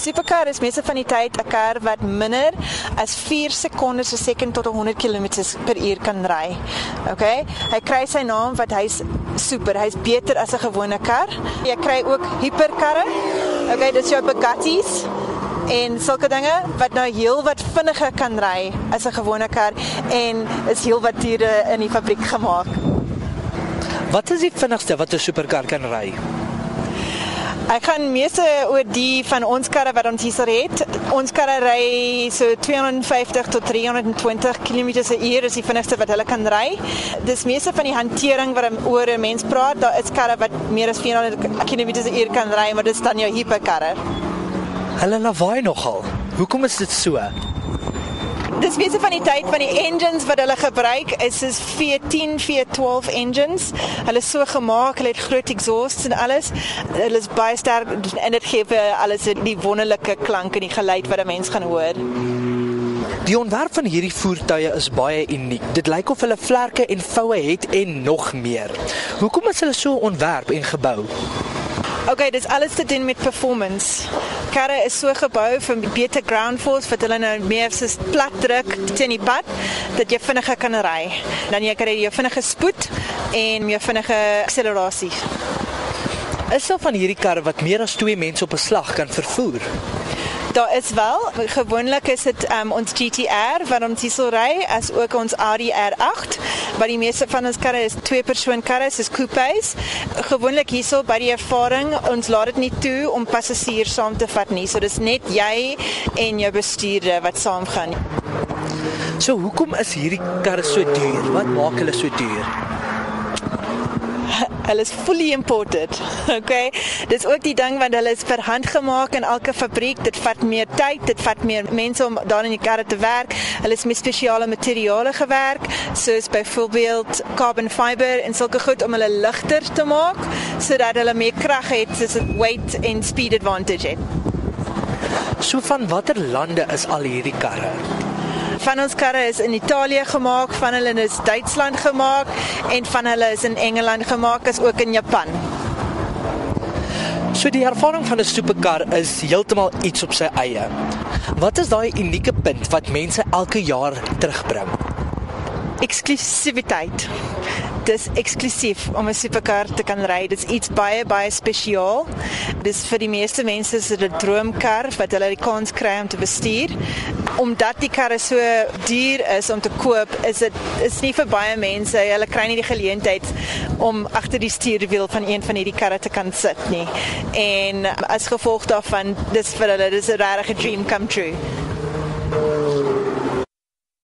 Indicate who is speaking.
Speaker 1: superkar is meeste van die tyd 'n kar wat minder as 4 sekondes per sekond tot 100 km per uur kan ry. Okay? Hy kry sy naam wat hy's super, hy's beter as 'n gewone kar. Jy kry ook hiperkarre. Okay, dis jou Bugattis en sulke dinge wat nou heel wat vinniger kan ry as 'n gewone kar en is heel wat duurder in die fabriek gemaak.
Speaker 2: Wat is die vinnigste wat 'n superkar kan ry?
Speaker 1: Ek gaan meeste oor die van ons karre wat ons hier het. Ons karre ry so 250 tot 320 km/h is die vinnigste wat hulle kan ry. Dis meeste van die hantering wat oor 'n mens praat, daar is karre wat meer as 400 km/h kan ry, maar dis dan jou hiperkarre.
Speaker 2: Hulle lawaai nogal. Hoekom is dit so?
Speaker 1: Dis meeste van die tyd van die engines wat hulle gebruik is is V10, V12 engines. Hulle is so gemaak, hulle het groot exhausts en alles. Hulle is baie sterk en dit gee vir alles die wonderlike klank en die geluid wat 'n mens gaan hoor.
Speaker 2: Die ontwerp van hierdie voertuie is baie uniek. Dit lyk of hulle vlerke en voue het en nog meer. Hoekom is hulle so ontwerp en gebou?
Speaker 1: Okay, dis alles te doen met performance. Karre is so gebou vir beter ground force wat hulle nou meer soos plat druk teen die pad dat jy vinniger kan ry. Dan jy kry jy vinnige spoed en jy vinnige akselerasie.
Speaker 2: Is daar van hierdie karre wat meer as 2 mense op 'n slag kan vervoer?
Speaker 1: Daar is wel, gewoonlik is dit um, ons GTR wat ons hier sal ry as ook ons Audi R8, maar die meeste van ons karre is twee persoon karre, soos coupés. Gewoonlik hierso by die ervaring, ons laat dit nie toe om passasiers saam te vat nie. So dis net jy en jou bestuurder wat saam gaan.
Speaker 2: So hoekom is hierdie karre so duur? Wat maak hulle so duur?
Speaker 1: Hulle is fully imported. Okay. Dis ook die ding want hulle is per hand gemaak in elke fabriek. Dit vat meer tyd, dit vat meer mense om daar in die karre te werk. Hulle is met spesiale materiale gewerk, soos byvoorbeeld carbon fiber en sulke goed om hulle ligter te maak sodat hulle meer krag het, soos 'n weight and speed advantage het.
Speaker 2: So van watter lande is al hierdie karre?
Speaker 1: Van ons karre is in Italië gemaak, van hulle is Duitsland gemaak en van hulle is in Engeland gemaak as ook in Japan.
Speaker 2: So die ervaring van 'n superkar is heeltemal iets op sy eie. Wat is daai unieke punt wat mense elke jaar terugbring?
Speaker 1: Eksklusiwiteit dis eksklusief om 'n superkar te kan ry. Dit's iets baie baie spesiaal. Dis vir die meeste mense is dit 'n droomkar wat hulle die kans kry om te bestuur. Omdat die karre so duur is om te koop, is dit is nie vir baie mense. Hulle kry nie die geleentheid om agter die stuurwiel van een van hierdie karre te kan sit nie. En as gevolg daarvan, dis vir hulle dis 'n regte dream come true.